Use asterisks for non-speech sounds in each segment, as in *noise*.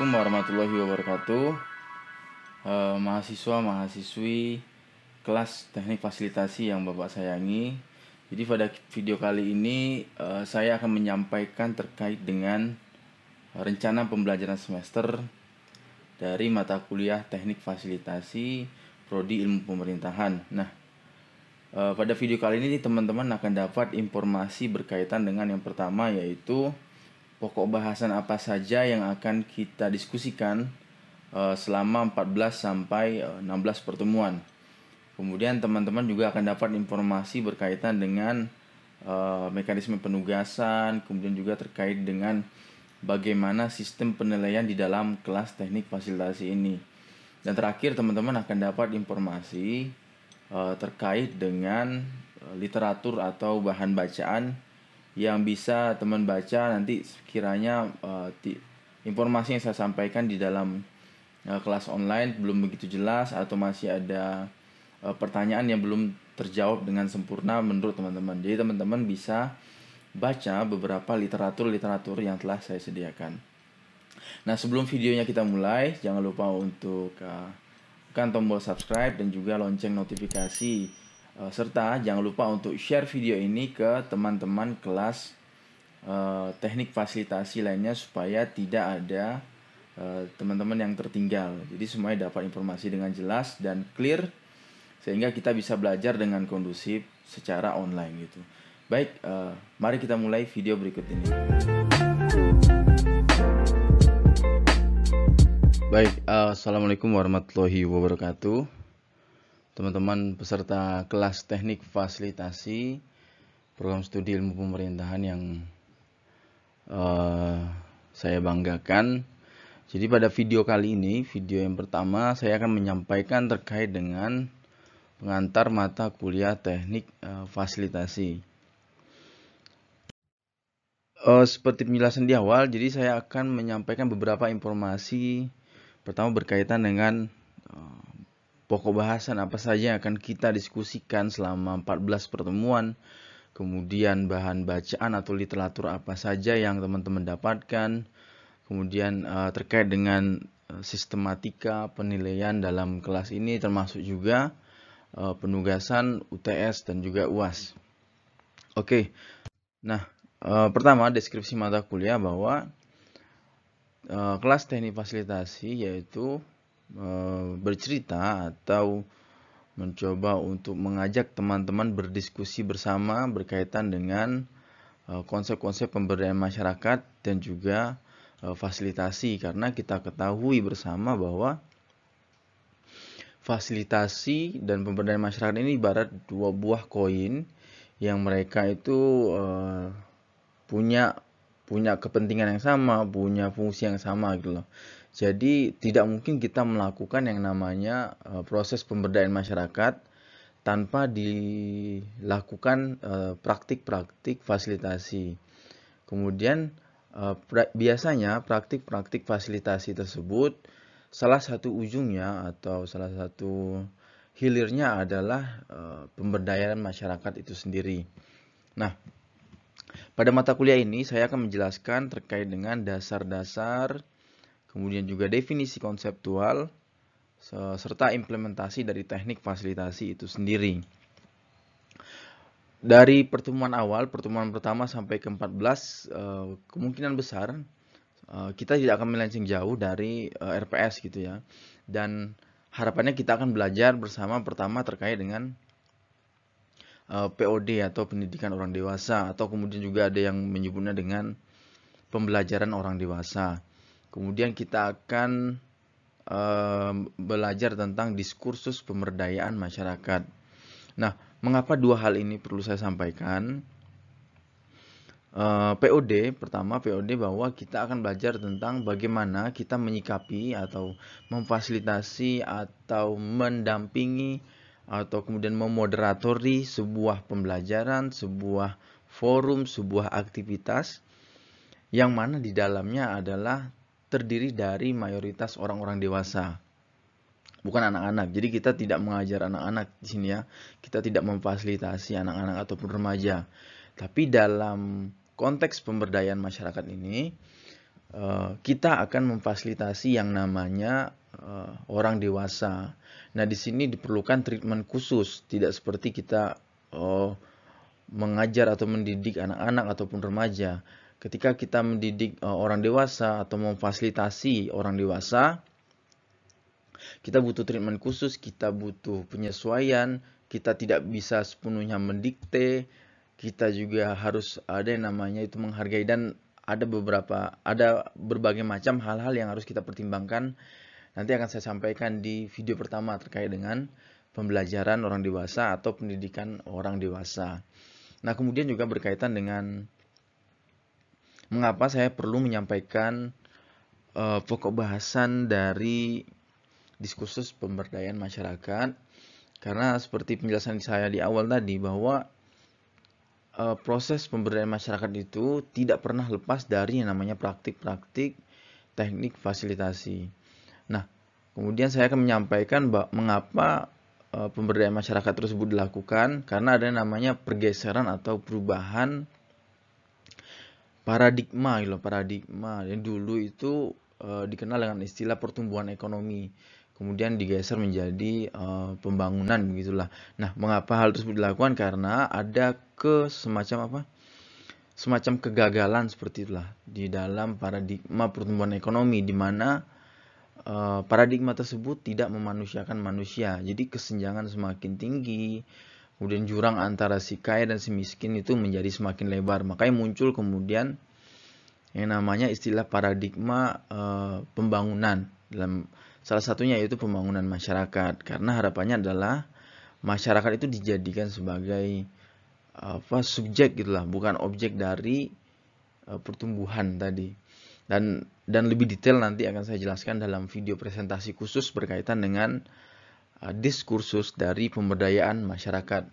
Assalamualaikum warahmatullahi wabarakatuh. Eh, Mahasiswa, mahasiswi kelas teknik fasilitasi yang Bapak sayangi. Jadi pada video kali ini eh, saya akan menyampaikan terkait dengan rencana pembelajaran semester dari mata kuliah teknik fasilitasi Prodi Ilmu Pemerintahan. Nah eh, pada video kali ini teman-teman akan dapat informasi berkaitan dengan yang pertama yaitu pokok bahasan apa saja yang akan kita diskusikan uh, selama 14 sampai 16 pertemuan. Kemudian teman-teman juga akan dapat informasi berkaitan dengan uh, mekanisme penugasan, kemudian juga terkait dengan bagaimana sistem penilaian di dalam kelas teknik fasilitasi ini. Dan terakhir teman-teman akan dapat informasi terkait dengan literatur atau bahan bacaan yang bisa teman baca nanti sekiranya uh, informasi yang saya sampaikan di dalam uh, kelas online belum begitu jelas atau masih ada uh, pertanyaan yang belum terjawab dengan sempurna menurut teman-teman. Jadi teman-teman bisa baca beberapa literatur-literatur yang telah saya sediakan. Nah, sebelum videonya kita mulai, jangan lupa untuk uh, tekan tombol subscribe dan juga lonceng notifikasi serta jangan lupa untuk share video ini ke teman-teman kelas uh, teknik fasilitasi lainnya supaya tidak ada uh, teman-teman yang tertinggal. Jadi semuanya dapat informasi dengan jelas dan clear sehingga kita bisa belajar dengan kondusif secara online gitu. Baik, mari kita mulai video berikut ini. Baik, assalamualaikum warahmatullahi wabarakatuh teman-teman peserta kelas teknik fasilitasi program studi ilmu pemerintahan yang uh, saya banggakan. Jadi pada video kali ini, video yang pertama saya akan menyampaikan terkait dengan pengantar mata kuliah teknik uh, fasilitasi. Uh, seperti penjelasan di awal, jadi saya akan menyampaikan beberapa informasi pertama berkaitan dengan pokok bahasan apa saja yang akan kita diskusikan selama 14 pertemuan, kemudian bahan bacaan atau literatur apa saja yang teman-teman dapatkan, kemudian uh, terkait dengan uh, sistematika penilaian dalam kelas ini termasuk juga uh, penugasan UTS dan juga UAS. Oke, nah pertama deskripsi mata kuliah bahwa kelas teknik fasilitasi yaitu Eh, bercerita atau mencoba untuk mengajak teman-teman berdiskusi bersama berkaitan dengan eh, konsep-konsep pemberdayaan masyarakat dan juga eh, fasilitasi karena kita ketahui bersama bahwa fasilitasi dan pemberdayaan masyarakat ini ibarat dua buah koin yang mereka itu punya punya kepentingan yang sama, punya fungsi yang sama gitu loh. Jadi tidak mungkin kita melakukan yang namanya uh, proses pemberdayaan masyarakat tanpa dilakukan eh, praktik-praktik fasilitasi. Kemudian pra biasanya praktik-praktik fasilitasi tersebut salah satu ujungnya atau salah satu hilirnya adalah pemberdayaan masyarakat itu sendiri. Nah, pada mata kuliah ini saya akan menjelaskan terkait dengan dasar-dasar kemudian juga definisi konseptual, serta implementasi dari teknik fasilitasi itu sendiri. Dari pertemuan awal, pertemuan pertama sampai ke-14, eh, kemungkinan besar eh, kita tidak akan melenceng jauh dari eh, RPS gitu ya. Dan harapannya kita akan belajar bersama pertama terkait dengan POD atau pendidikan orang dewasa atau kemudian juga ada yang menyebutnya dengan pembelajaran orang dewasa. Kemudian kita akan uh, belajar tentang diskursus pemberdayaan masyarakat. Nah, mengapa dua hal ini perlu saya sampaikan? Uh, eh, POD pertama POD bahwa kita akan belajar tentang bagaimana kita menyikapi atau memfasilitasi atau mendampingi atau kemudian memoderatori sebuah pembelajaran, sebuah forum, sebuah aktivitas yang mana di dalamnya adalah terdiri dari mayoritas orang-orang dewasa. Bukan anak-anak. Jadi kita tidak mengajar anak-anak di sini ya. Kita tidak memfasilitasi anak-anak ataupun remaja. Tapi dalam konteks pemberdayaan masyarakat ini, uh, kita akan memfasilitasi yang namanya uh, orang dewasa. Nah, di sini diperlukan treatment khusus, tidak seperti kita uh, mengajar atau mendidik anak-anak ataupun remaja. Ketika kita mendidik uh, orang dewasa atau memfasilitasi orang dewasa, kita butuh treatment khusus, kita butuh penyesuaian, kita tidak bisa sepenuhnya mendikte, kita juga harus ada yang namanya itu menghargai dan ada beberapa ada berbagai macam hal-hal yang harus kita pertimbangkan nanti akan saya sampaikan di video pertama terkait dengan pembelajaran orang dewasa atau pendidikan orang dewasa. Nah, kemudian juga berkaitan dengan mengapa saya perlu menyampaikan uh, pokok bahasan dari diskursus pemberdayaan masyarakat karena seperti penjelasan saya di awal tadi bahwa uh, proses pemberdayaan masyarakat itu tidak pernah lepas dari yang namanya praktik-praktik teknik fasilitasi. Nah, kemudian saya akan menyampaikan mengapa uh, pemberdayaan masyarakat tersebut dilakukan karena ada namanya pergeseran atau perubahan paradigma gitu paradigma yang dulu itu uh, dikenal dengan istilah pertumbuhan ekonomi kemudian digeser menjadi uh, pembangunan begitulah. Nah, mengapa hal tersebut dilakukan? Karena ada ke semacam apa? Semacam kegagalan seperti itulah di dalam paradigma pertumbuhan ekonomi di mana uh, paradigma tersebut tidak memanusiakan manusia. Jadi kesenjangan semakin tinggi, kemudian jurang antara si kaya dan si miskin itu menjadi semakin lebar. Makanya muncul kemudian yang namanya istilah paradigma uh, pembangunan dalam Salah satunya yaitu pembangunan masyarakat karena harapannya adalah masyarakat itu dijadikan sebagai apa subjek gitulah, bukan objek dari uh, pertumbuhan tadi. Dan dan lebih detail nanti akan saya jelaskan dalam video presentasi khusus berkaitan dengan diskursus dari pemberdayaan masyarakat.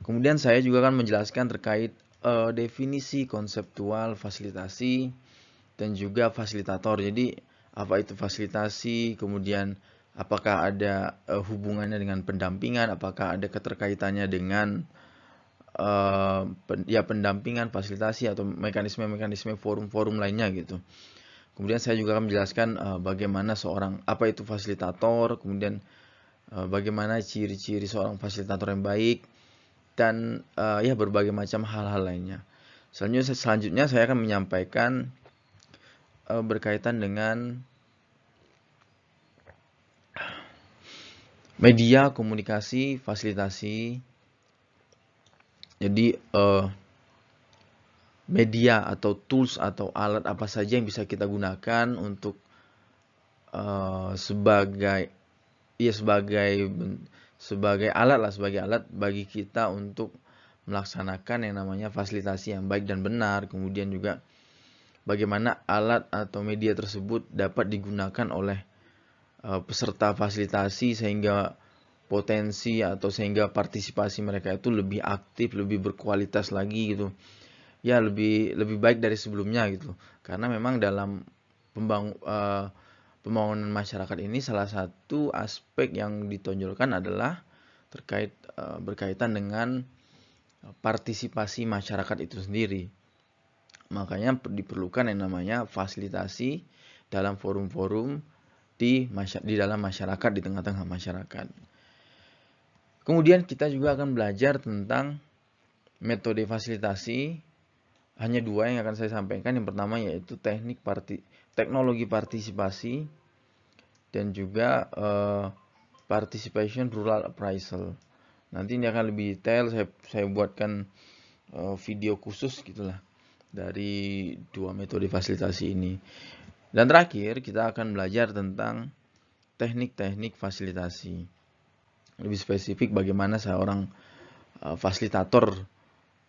Kemudian saya juga akan menjelaskan terkait uh, definisi konseptual fasilitasi dan juga fasilitator. Jadi apa itu fasilitasi, kemudian apakah ada uh, hubungannya dengan pendampingan, apakah ada keterkaitannya dengan uh, pen, ya pendampingan, fasilitasi atau mekanisme-mekanisme forum-forum lainnya gitu. Kemudian saya juga akan menjelaskan uh, bagaimana seorang apa itu fasilitator, kemudian uh, bagaimana ciri-ciri seorang fasilitator yang baik dan uh, ya berbagai macam hal-hal lainnya. Selanjutnya, selanjutnya saya akan menyampaikan uh, berkaitan dengan media komunikasi fasilitasi jadi uh, media atau tools atau alat apa saja yang bisa kita gunakan untuk uh, sebagai ya sebagai sebagai alat lah sebagai alat bagi kita untuk melaksanakan yang namanya fasilitasi yang baik dan benar kemudian juga bagaimana alat atau media tersebut dapat digunakan oleh uh, peserta fasilitasi sehingga potensi atau sehingga partisipasi mereka itu lebih aktif, lebih berkualitas lagi gitu. Ya, lebih lebih baik dari sebelumnya gitu. Karena memang dalam pembang, uh, pembangunan masyarakat ini salah satu aspek yang ditonjolkan adalah terkait uh, berkaitan dengan partisipasi masyarakat itu sendiri. Makanya diperlukan yang namanya fasilitasi dalam forum-forum di di dalam masyarakat di tengah-tengah masyarakat. Kemudian kita juga akan belajar tentang metode fasilitasi hanya dua yang akan saya sampaikan. Yang pertama yaitu teknik parti, teknologi partisipasi dan juga uh, participation rural appraisal. Nanti ini akan lebih detail saya saya buatkan uh, video khusus gitulah dari dua metode fasilitasi ini. Dan terakhir, kita akan belajar tentang teknik-teknik fasilitasi. Lebih spesifik bagaimana seorang uh, fasilitator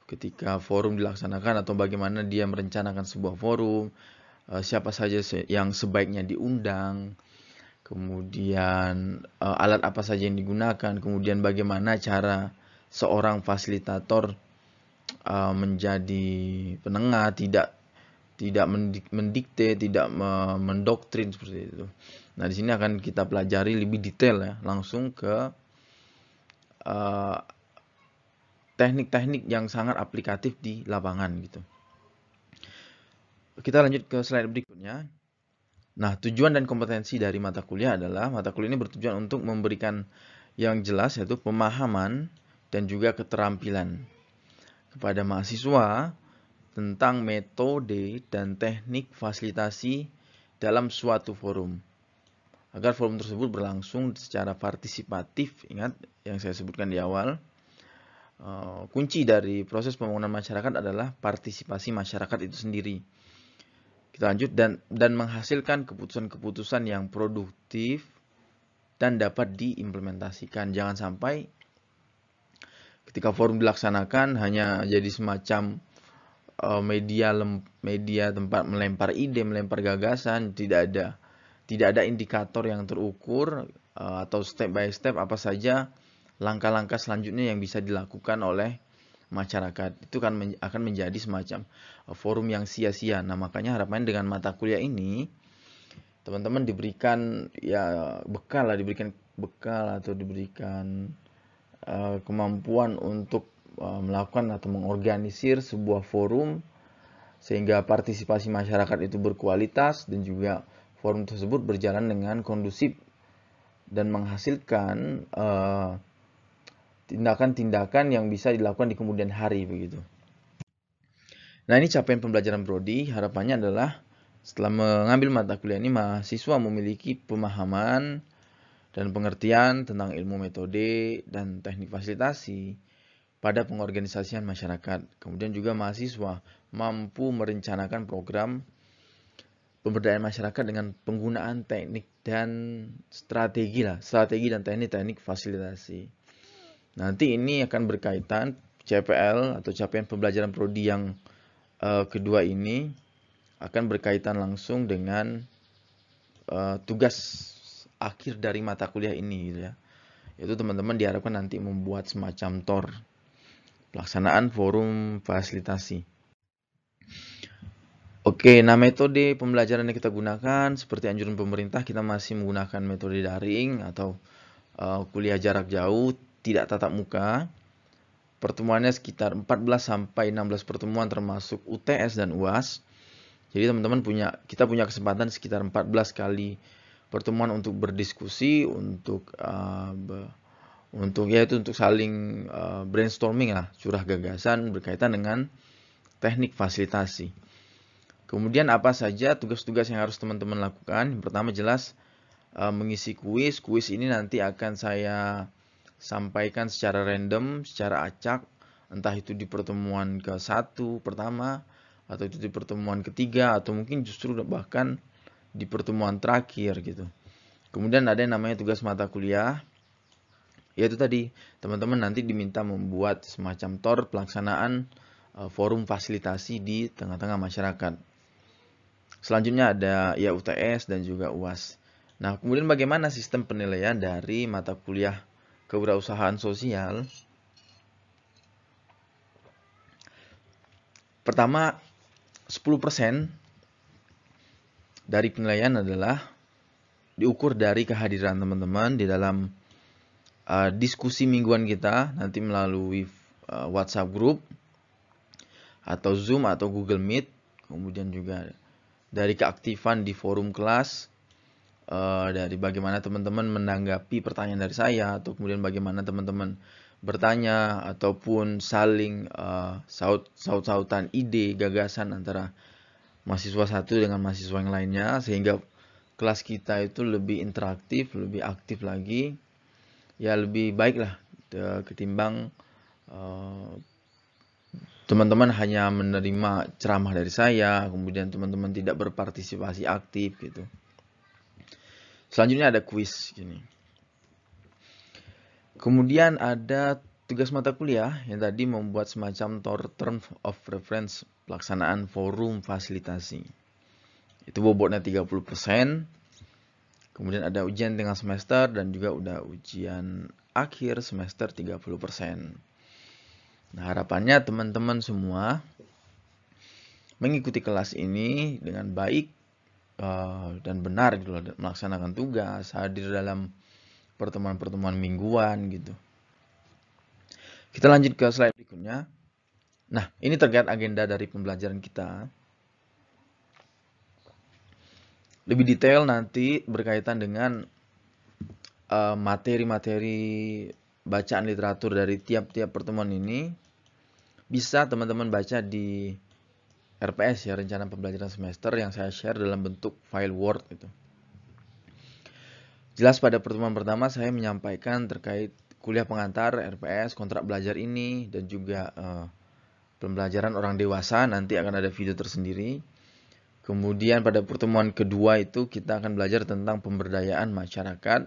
ketika forum dilaksanakan atau bagaimana dia merencanakan sebuah forum, uh, siapa saja yang sebaiknya diundang, kemudian uh, alat apa saja yang digunakan, kemudian bagaimana cara seorang fasilitator uh, menjadi penengah, tidak tidak mendikte, tidak mendoktrin seperti itu. Nah, di sini akan kita pelajari lebih detail ya, langsung ke teknik-teknik yang sangat aplikatif di lapangan gitu. kita lanjut ke slide berikutnya. Nah, tujuan dan kompetensi dari mata kuliah adalah mata kuliah ini bertujuan untuk memberikan yang jelas yaitu pemahaman dan juga keterampilan kepada mahasiswa tentang metode dan teknik fasilitasi dalam suatu forum. Agar forum tersebut berlangsung secara partisipatif, ingat yang saya sebutkan di awal, eh, kunci dari proses pembangunan masyarakat adalah partisipasi masyarakat itu sendiri kita lanjut dan dan menghasilkan keputusan-keputusan yang produktif dan dapat diimplementasikan. Jangan sampai ketika forum dilaksanakan hanya jadi semacam uh, media media tempat melempar ide, melempar gagasan, tidak ada tidak ada indikator yang terukur uh, atau step by step apa saja langkah-langkah selanjutnya yang bisa dilakukan oleh masyarakat itu kan akan menjadi semacam uh, forum yang sia-sia. Nah, makanya harapannya dengan mata kuliah ini teman-teman diberikan ya bekal lah, diberikan bekal atau diberikan uh, kemampuan untuk uh, melakukan atau mengorganisir sebuah forum sehingga partisipasi masyarakat itu berkualitas dan juga forum tersebut berjalan dengan kondusif dan menghasilkan uh, tindakan-tindakan yang bisa dilakukan di kemudian hari begitu. Nah ini capaian pembelajaran Brody harapannya adalah setelah mengambil mata kuliah ini mahasiswa memiliki pemahaman dan pengertian tentang ilmu metode dan teknik fasilitasi pada pengorganisasian masyarakat. Kemudian juga mahasiswa mampu merencanakan program pemberdayaan masyarakat dengan penggunaan teknik dan strategi lah, strategi dan teknik-teknik fasilitasi. Nanti ini akan berkaitan CPL atau capaian pembelajaran prodi yang uh, kedua ini akan berkaitan langsung dengan uh, tugas akhir dari mata kuliah ini gitu ya. Yaitu teman-teman diharapkan nanti membuat semacam TOR pelaksanaan forum fasilitasi. Oke, nah metode pembelajaran yang kita gunakan seperti anjuran pemerintah kita masih menggunakan metode daring atau uh, kuliah jarak jauh tidak tatap muka. Pertemuannya sekitar 14 sampai 16 pertemuan termasuk UTS dan UAS. Jadi teman-teman punya kita punya kesempatan sekitar 14 kali pertemuan untuk berdiskusi, untuk uh, untuk ya itu untuk saling uh, brainstorming lah, curah gagasan berkaitan dengan teknik fasilitasi. Kemudian apa saja tugas-tugas yang harus teman-teman lakukan? Yang pertama jelas uh, mengisi kuis. Kuis ini nanti akan saya sampaikan secara random, secara acak, entah itu di pertemuan ke satu pertama, atau itu di pertemuan ketiga, atau mungkin justru bahkan di pertemuan terakhir gitu. Kemudian ada yang namanya tugas mata kuliah, yaitu tadi teman-teman nanti diminta membuat semacam tor pelaksanaan uh, forum fasilitasi di tengah-tengah masyarakat. Selanjutnya ada ya UTS dan juga UAS. Nah, kemudian bagaimana sistem penilaian dari mata kuliah kewirausahaan sosial. Pertama 10% dari penilaian adalah diukur dari kehadiran teman-teman di dalam uh, diskusi mingguan kita nanti melalui uh, WhatsApp group atau Zoom atau Google Meet kemudian juga dari keaktifan di forum kelas uh, dari bagaimana teman-teman menanggapi pertanyaan dari saya atau kemudian bagaimana teman-teman bertanya ataupun saling uh, saut saut-sautan ide gagasan antara mahasiswa satu dengan mahasiswa yang lainnya sehingga kelas kita itu lebih interaktif lebih aktif lagi. Ya lebih baik lah ketimbang uh, teman-teman hanya menerima ceramah dari saya kemudian teman-teman tidak berpartisipasi aktif gitu Selanjutnya ada kuis gini. Kemudian ada tugas mata kuliah yang tadi membuat semacam term of reference pelaksanaan forum fasilitasi. Itu bobotnya 30%. Kemudian ada ujian tengah semester dan juga udah ujian akhir semester 30%. Nah, harapannya teman-teman semua mengikuti kelas ini dengan baik uh, dan benar gitu melaksanakan tugas, hadir dalam pertemuan-pertemuan mingguan gitu. Kita lanjut ke slide berikutnya. Nah, ini terkait agenda dari pembelajaran kita. lebih detail nanti berkaitan dengan eh, materi-materi uh, bacaan literatur dari tiap-tiap pertemuan ini bisa teman-teman baca di RPS ya rencana pembelajaran semester yang saya share dalam bentuk file Word itu. Jelas pada pertemuan pertama saya menyampaikan terkait kuliah pengantar RPS kontrak belajar ini dan juga uh, pembelajaran orang dewasa nanti akan ada video tersendiri. Kemudian pada pertemuan kedua itu kita akan belajar tentang pemberdayaan masyarakat,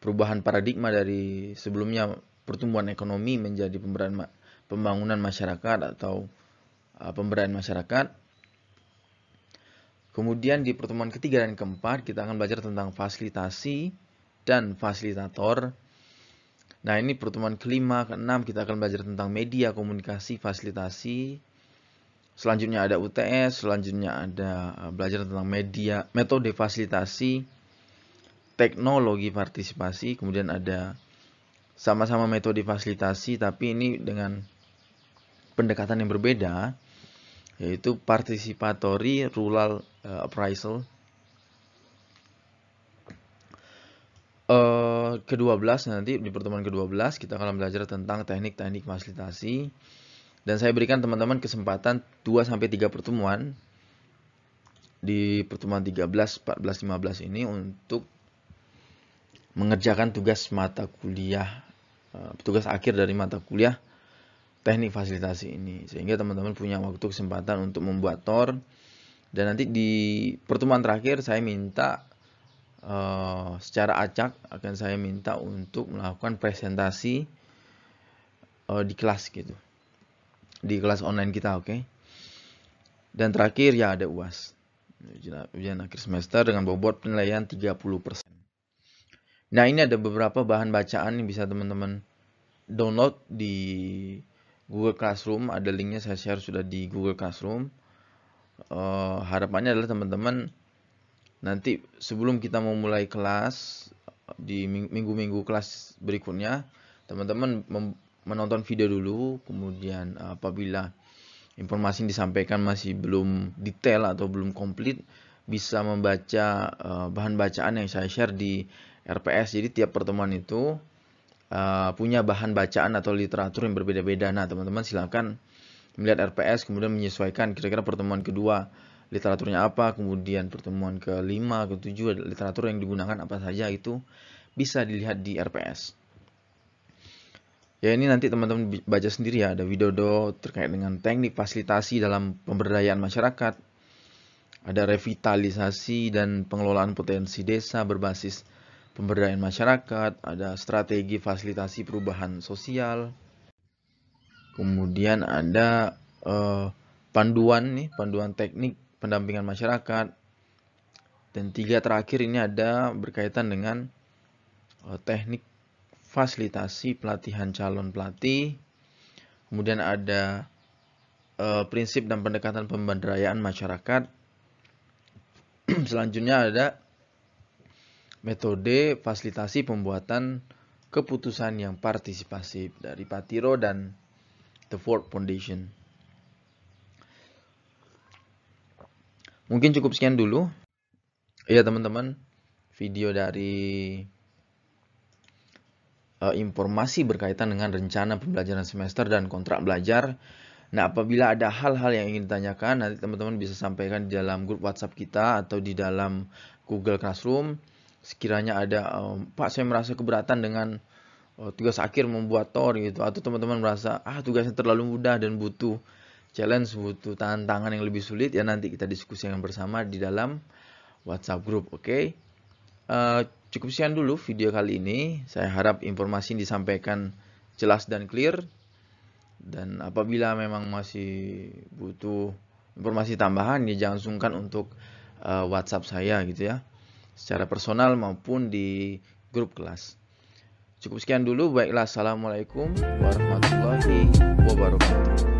perubahan paradigma dari sebelumnya pertumbuhan ekonomi menjadi pembangunan masyarakat atau pemberdayaan masyarakat. Kemudian di pertemuan ketiga dan keempat kita akan belajar tentang fasilitasi dan fasilitator. Nah ini pertemuan kelima, keenam kita akan belajar tentang media, komunikasi, fasilitasi, Selanjutnya ada UTS, selanjutnya ada uh, belajar tentang media, metode fasilitasi, teknologi partisipasi, kemudian ada sama-sama metode fasilitasi tapi ini dengan pendekatan yang berbeda yaitu participatory rural uh, appraisal. Uh, ke-12 nanti di pertemuan ke-12 kita akan belajar tentang teknik-teknik fasilitasi dan saya berikan teman-teman kesempatan 2 sampai 3 pertemuan di pertemuan 13, 14, 15 ini untuk mengerjakan tugas mata kuliah eh, tugas akhir dari mata kuliah teknik fasilitasi ini sehingga teman-teman punya waktu kesempatan untuk membuat tor dan nanti di pertemuan terakhir saya minta uh, secara acak akan saya minta untuk melakukan presentasi uh, di kelas gitu di kelas online kita, oke. Okay? Dan terakhir ya ada UAS. Ujian akhir semester dengan bobot penilaian 30%. Nah, ini ada beberapa bahan bacaan yang bisa teman-teman download di Google Classroom. Ada linknya saya share sudah di Google Classroom. Uh, harapannya adalah teman-teman nanti sebelum kita mau mulai kelas di minggu-minggu kelas berikutnya, teman-teman menonton video dulu, kemudian eh, apabila informasi yang disampaikan masih belum detail atau belum komplit, bisa membaca uh, bahan bacaan yang saya share di RPS. Jadi tiap pertemuan itu uh, punya bahan bacaan atau literatur yang berbeda-beda. Nah, teman-teman silakan melihat RPS kemudian menyesuaikan kira-kira pertemuan kedua literaturnya apa, kemudian pertemuan kelima, ketujuh literatur yang digunakan apa saja itu bisa dilihat di RPS. Ya ini nanti teman-teman baca sendiri ya, ada video do terkait dengan teknik fasilitasi dalam pemberdayaan masyarakat, ada revitalisasi dan pengelolaan potensi desa berbasis pemberdayaan masyarakat, ada strategi fasilitasi perubahan sosial, kemudian ada uh, panduan nih, panduan teknik pendampingan masyarakat, dan tiga terakhir ini ada berkaitan dengan uh, teknik fasilitasi pelatihan calon pelatih. Kemudian ada e, prinsip dan pendekatan pemberdayaan masyarakat. *clears throat* Selanjutnya ada metode fasilitasi pembuatan keputusan yang partisipasif dari Patiro dan The Ford Foundation. Mungkin cukup sekian dulu. Ya teman-teman, video dari uh, informasi berkaitan dengan rencana pembelajaran semester dan kontrak belajar. Nah, apabila ada hal-hal yang ingin ditanyakan, nanti teman-teman bisa sampaikan di dalam grup WhatsApp kita atau di dalam Google Classroom. Sekiranya ada, um, Pak, saya merasa keberatan dengan uh, tugas akhir membuat tor gitu, atau teman-teman merasa ah tugasnya terlalu mudah dan butuh challenge, butuh tantangan yang lebih sulit, ya nanti kita diskusikan bersama di dalam WhatsApp group, oke? Okay? Uh, Cukup sekian dulu video kali ini. Saya harap informasi yang disampaikan jelas dan clear. Dan apabila memang masih butuh informasi tambahan, ya jangan sungkan untuk uh, WhatsApp saya gitu ya secara personal maupun di grup kelas. Cukup sekian dulu. Baiklah, assalamualaikum warahmatullahi wabarakatuh.